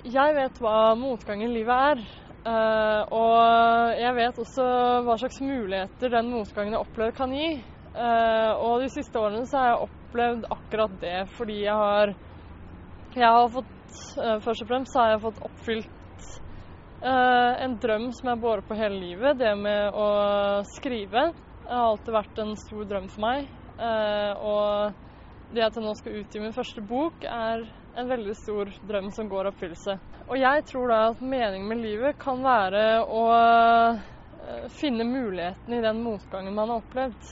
jeg vet hva motgang i livet er. Uh, og jeg vet også hva slags muligheter den motgangen jeg opplever, kan gi. Uh, og de siste årene så har jeg opplevd akkurat det fordi jeg har Jeg har fått uh, Først og fremst så har jeg fått oppfylt en drøm som jeg båret på hele livet. Det med å skrive. Det har alltid vært en stor drøm for meg. og det at jeg nå skal utgi min første bok, er en veldig stor drøm som går i oppfyllelse. Og jeg tror da at meningen med livet kan være å finne muligheten i den motgangen man har opplevd.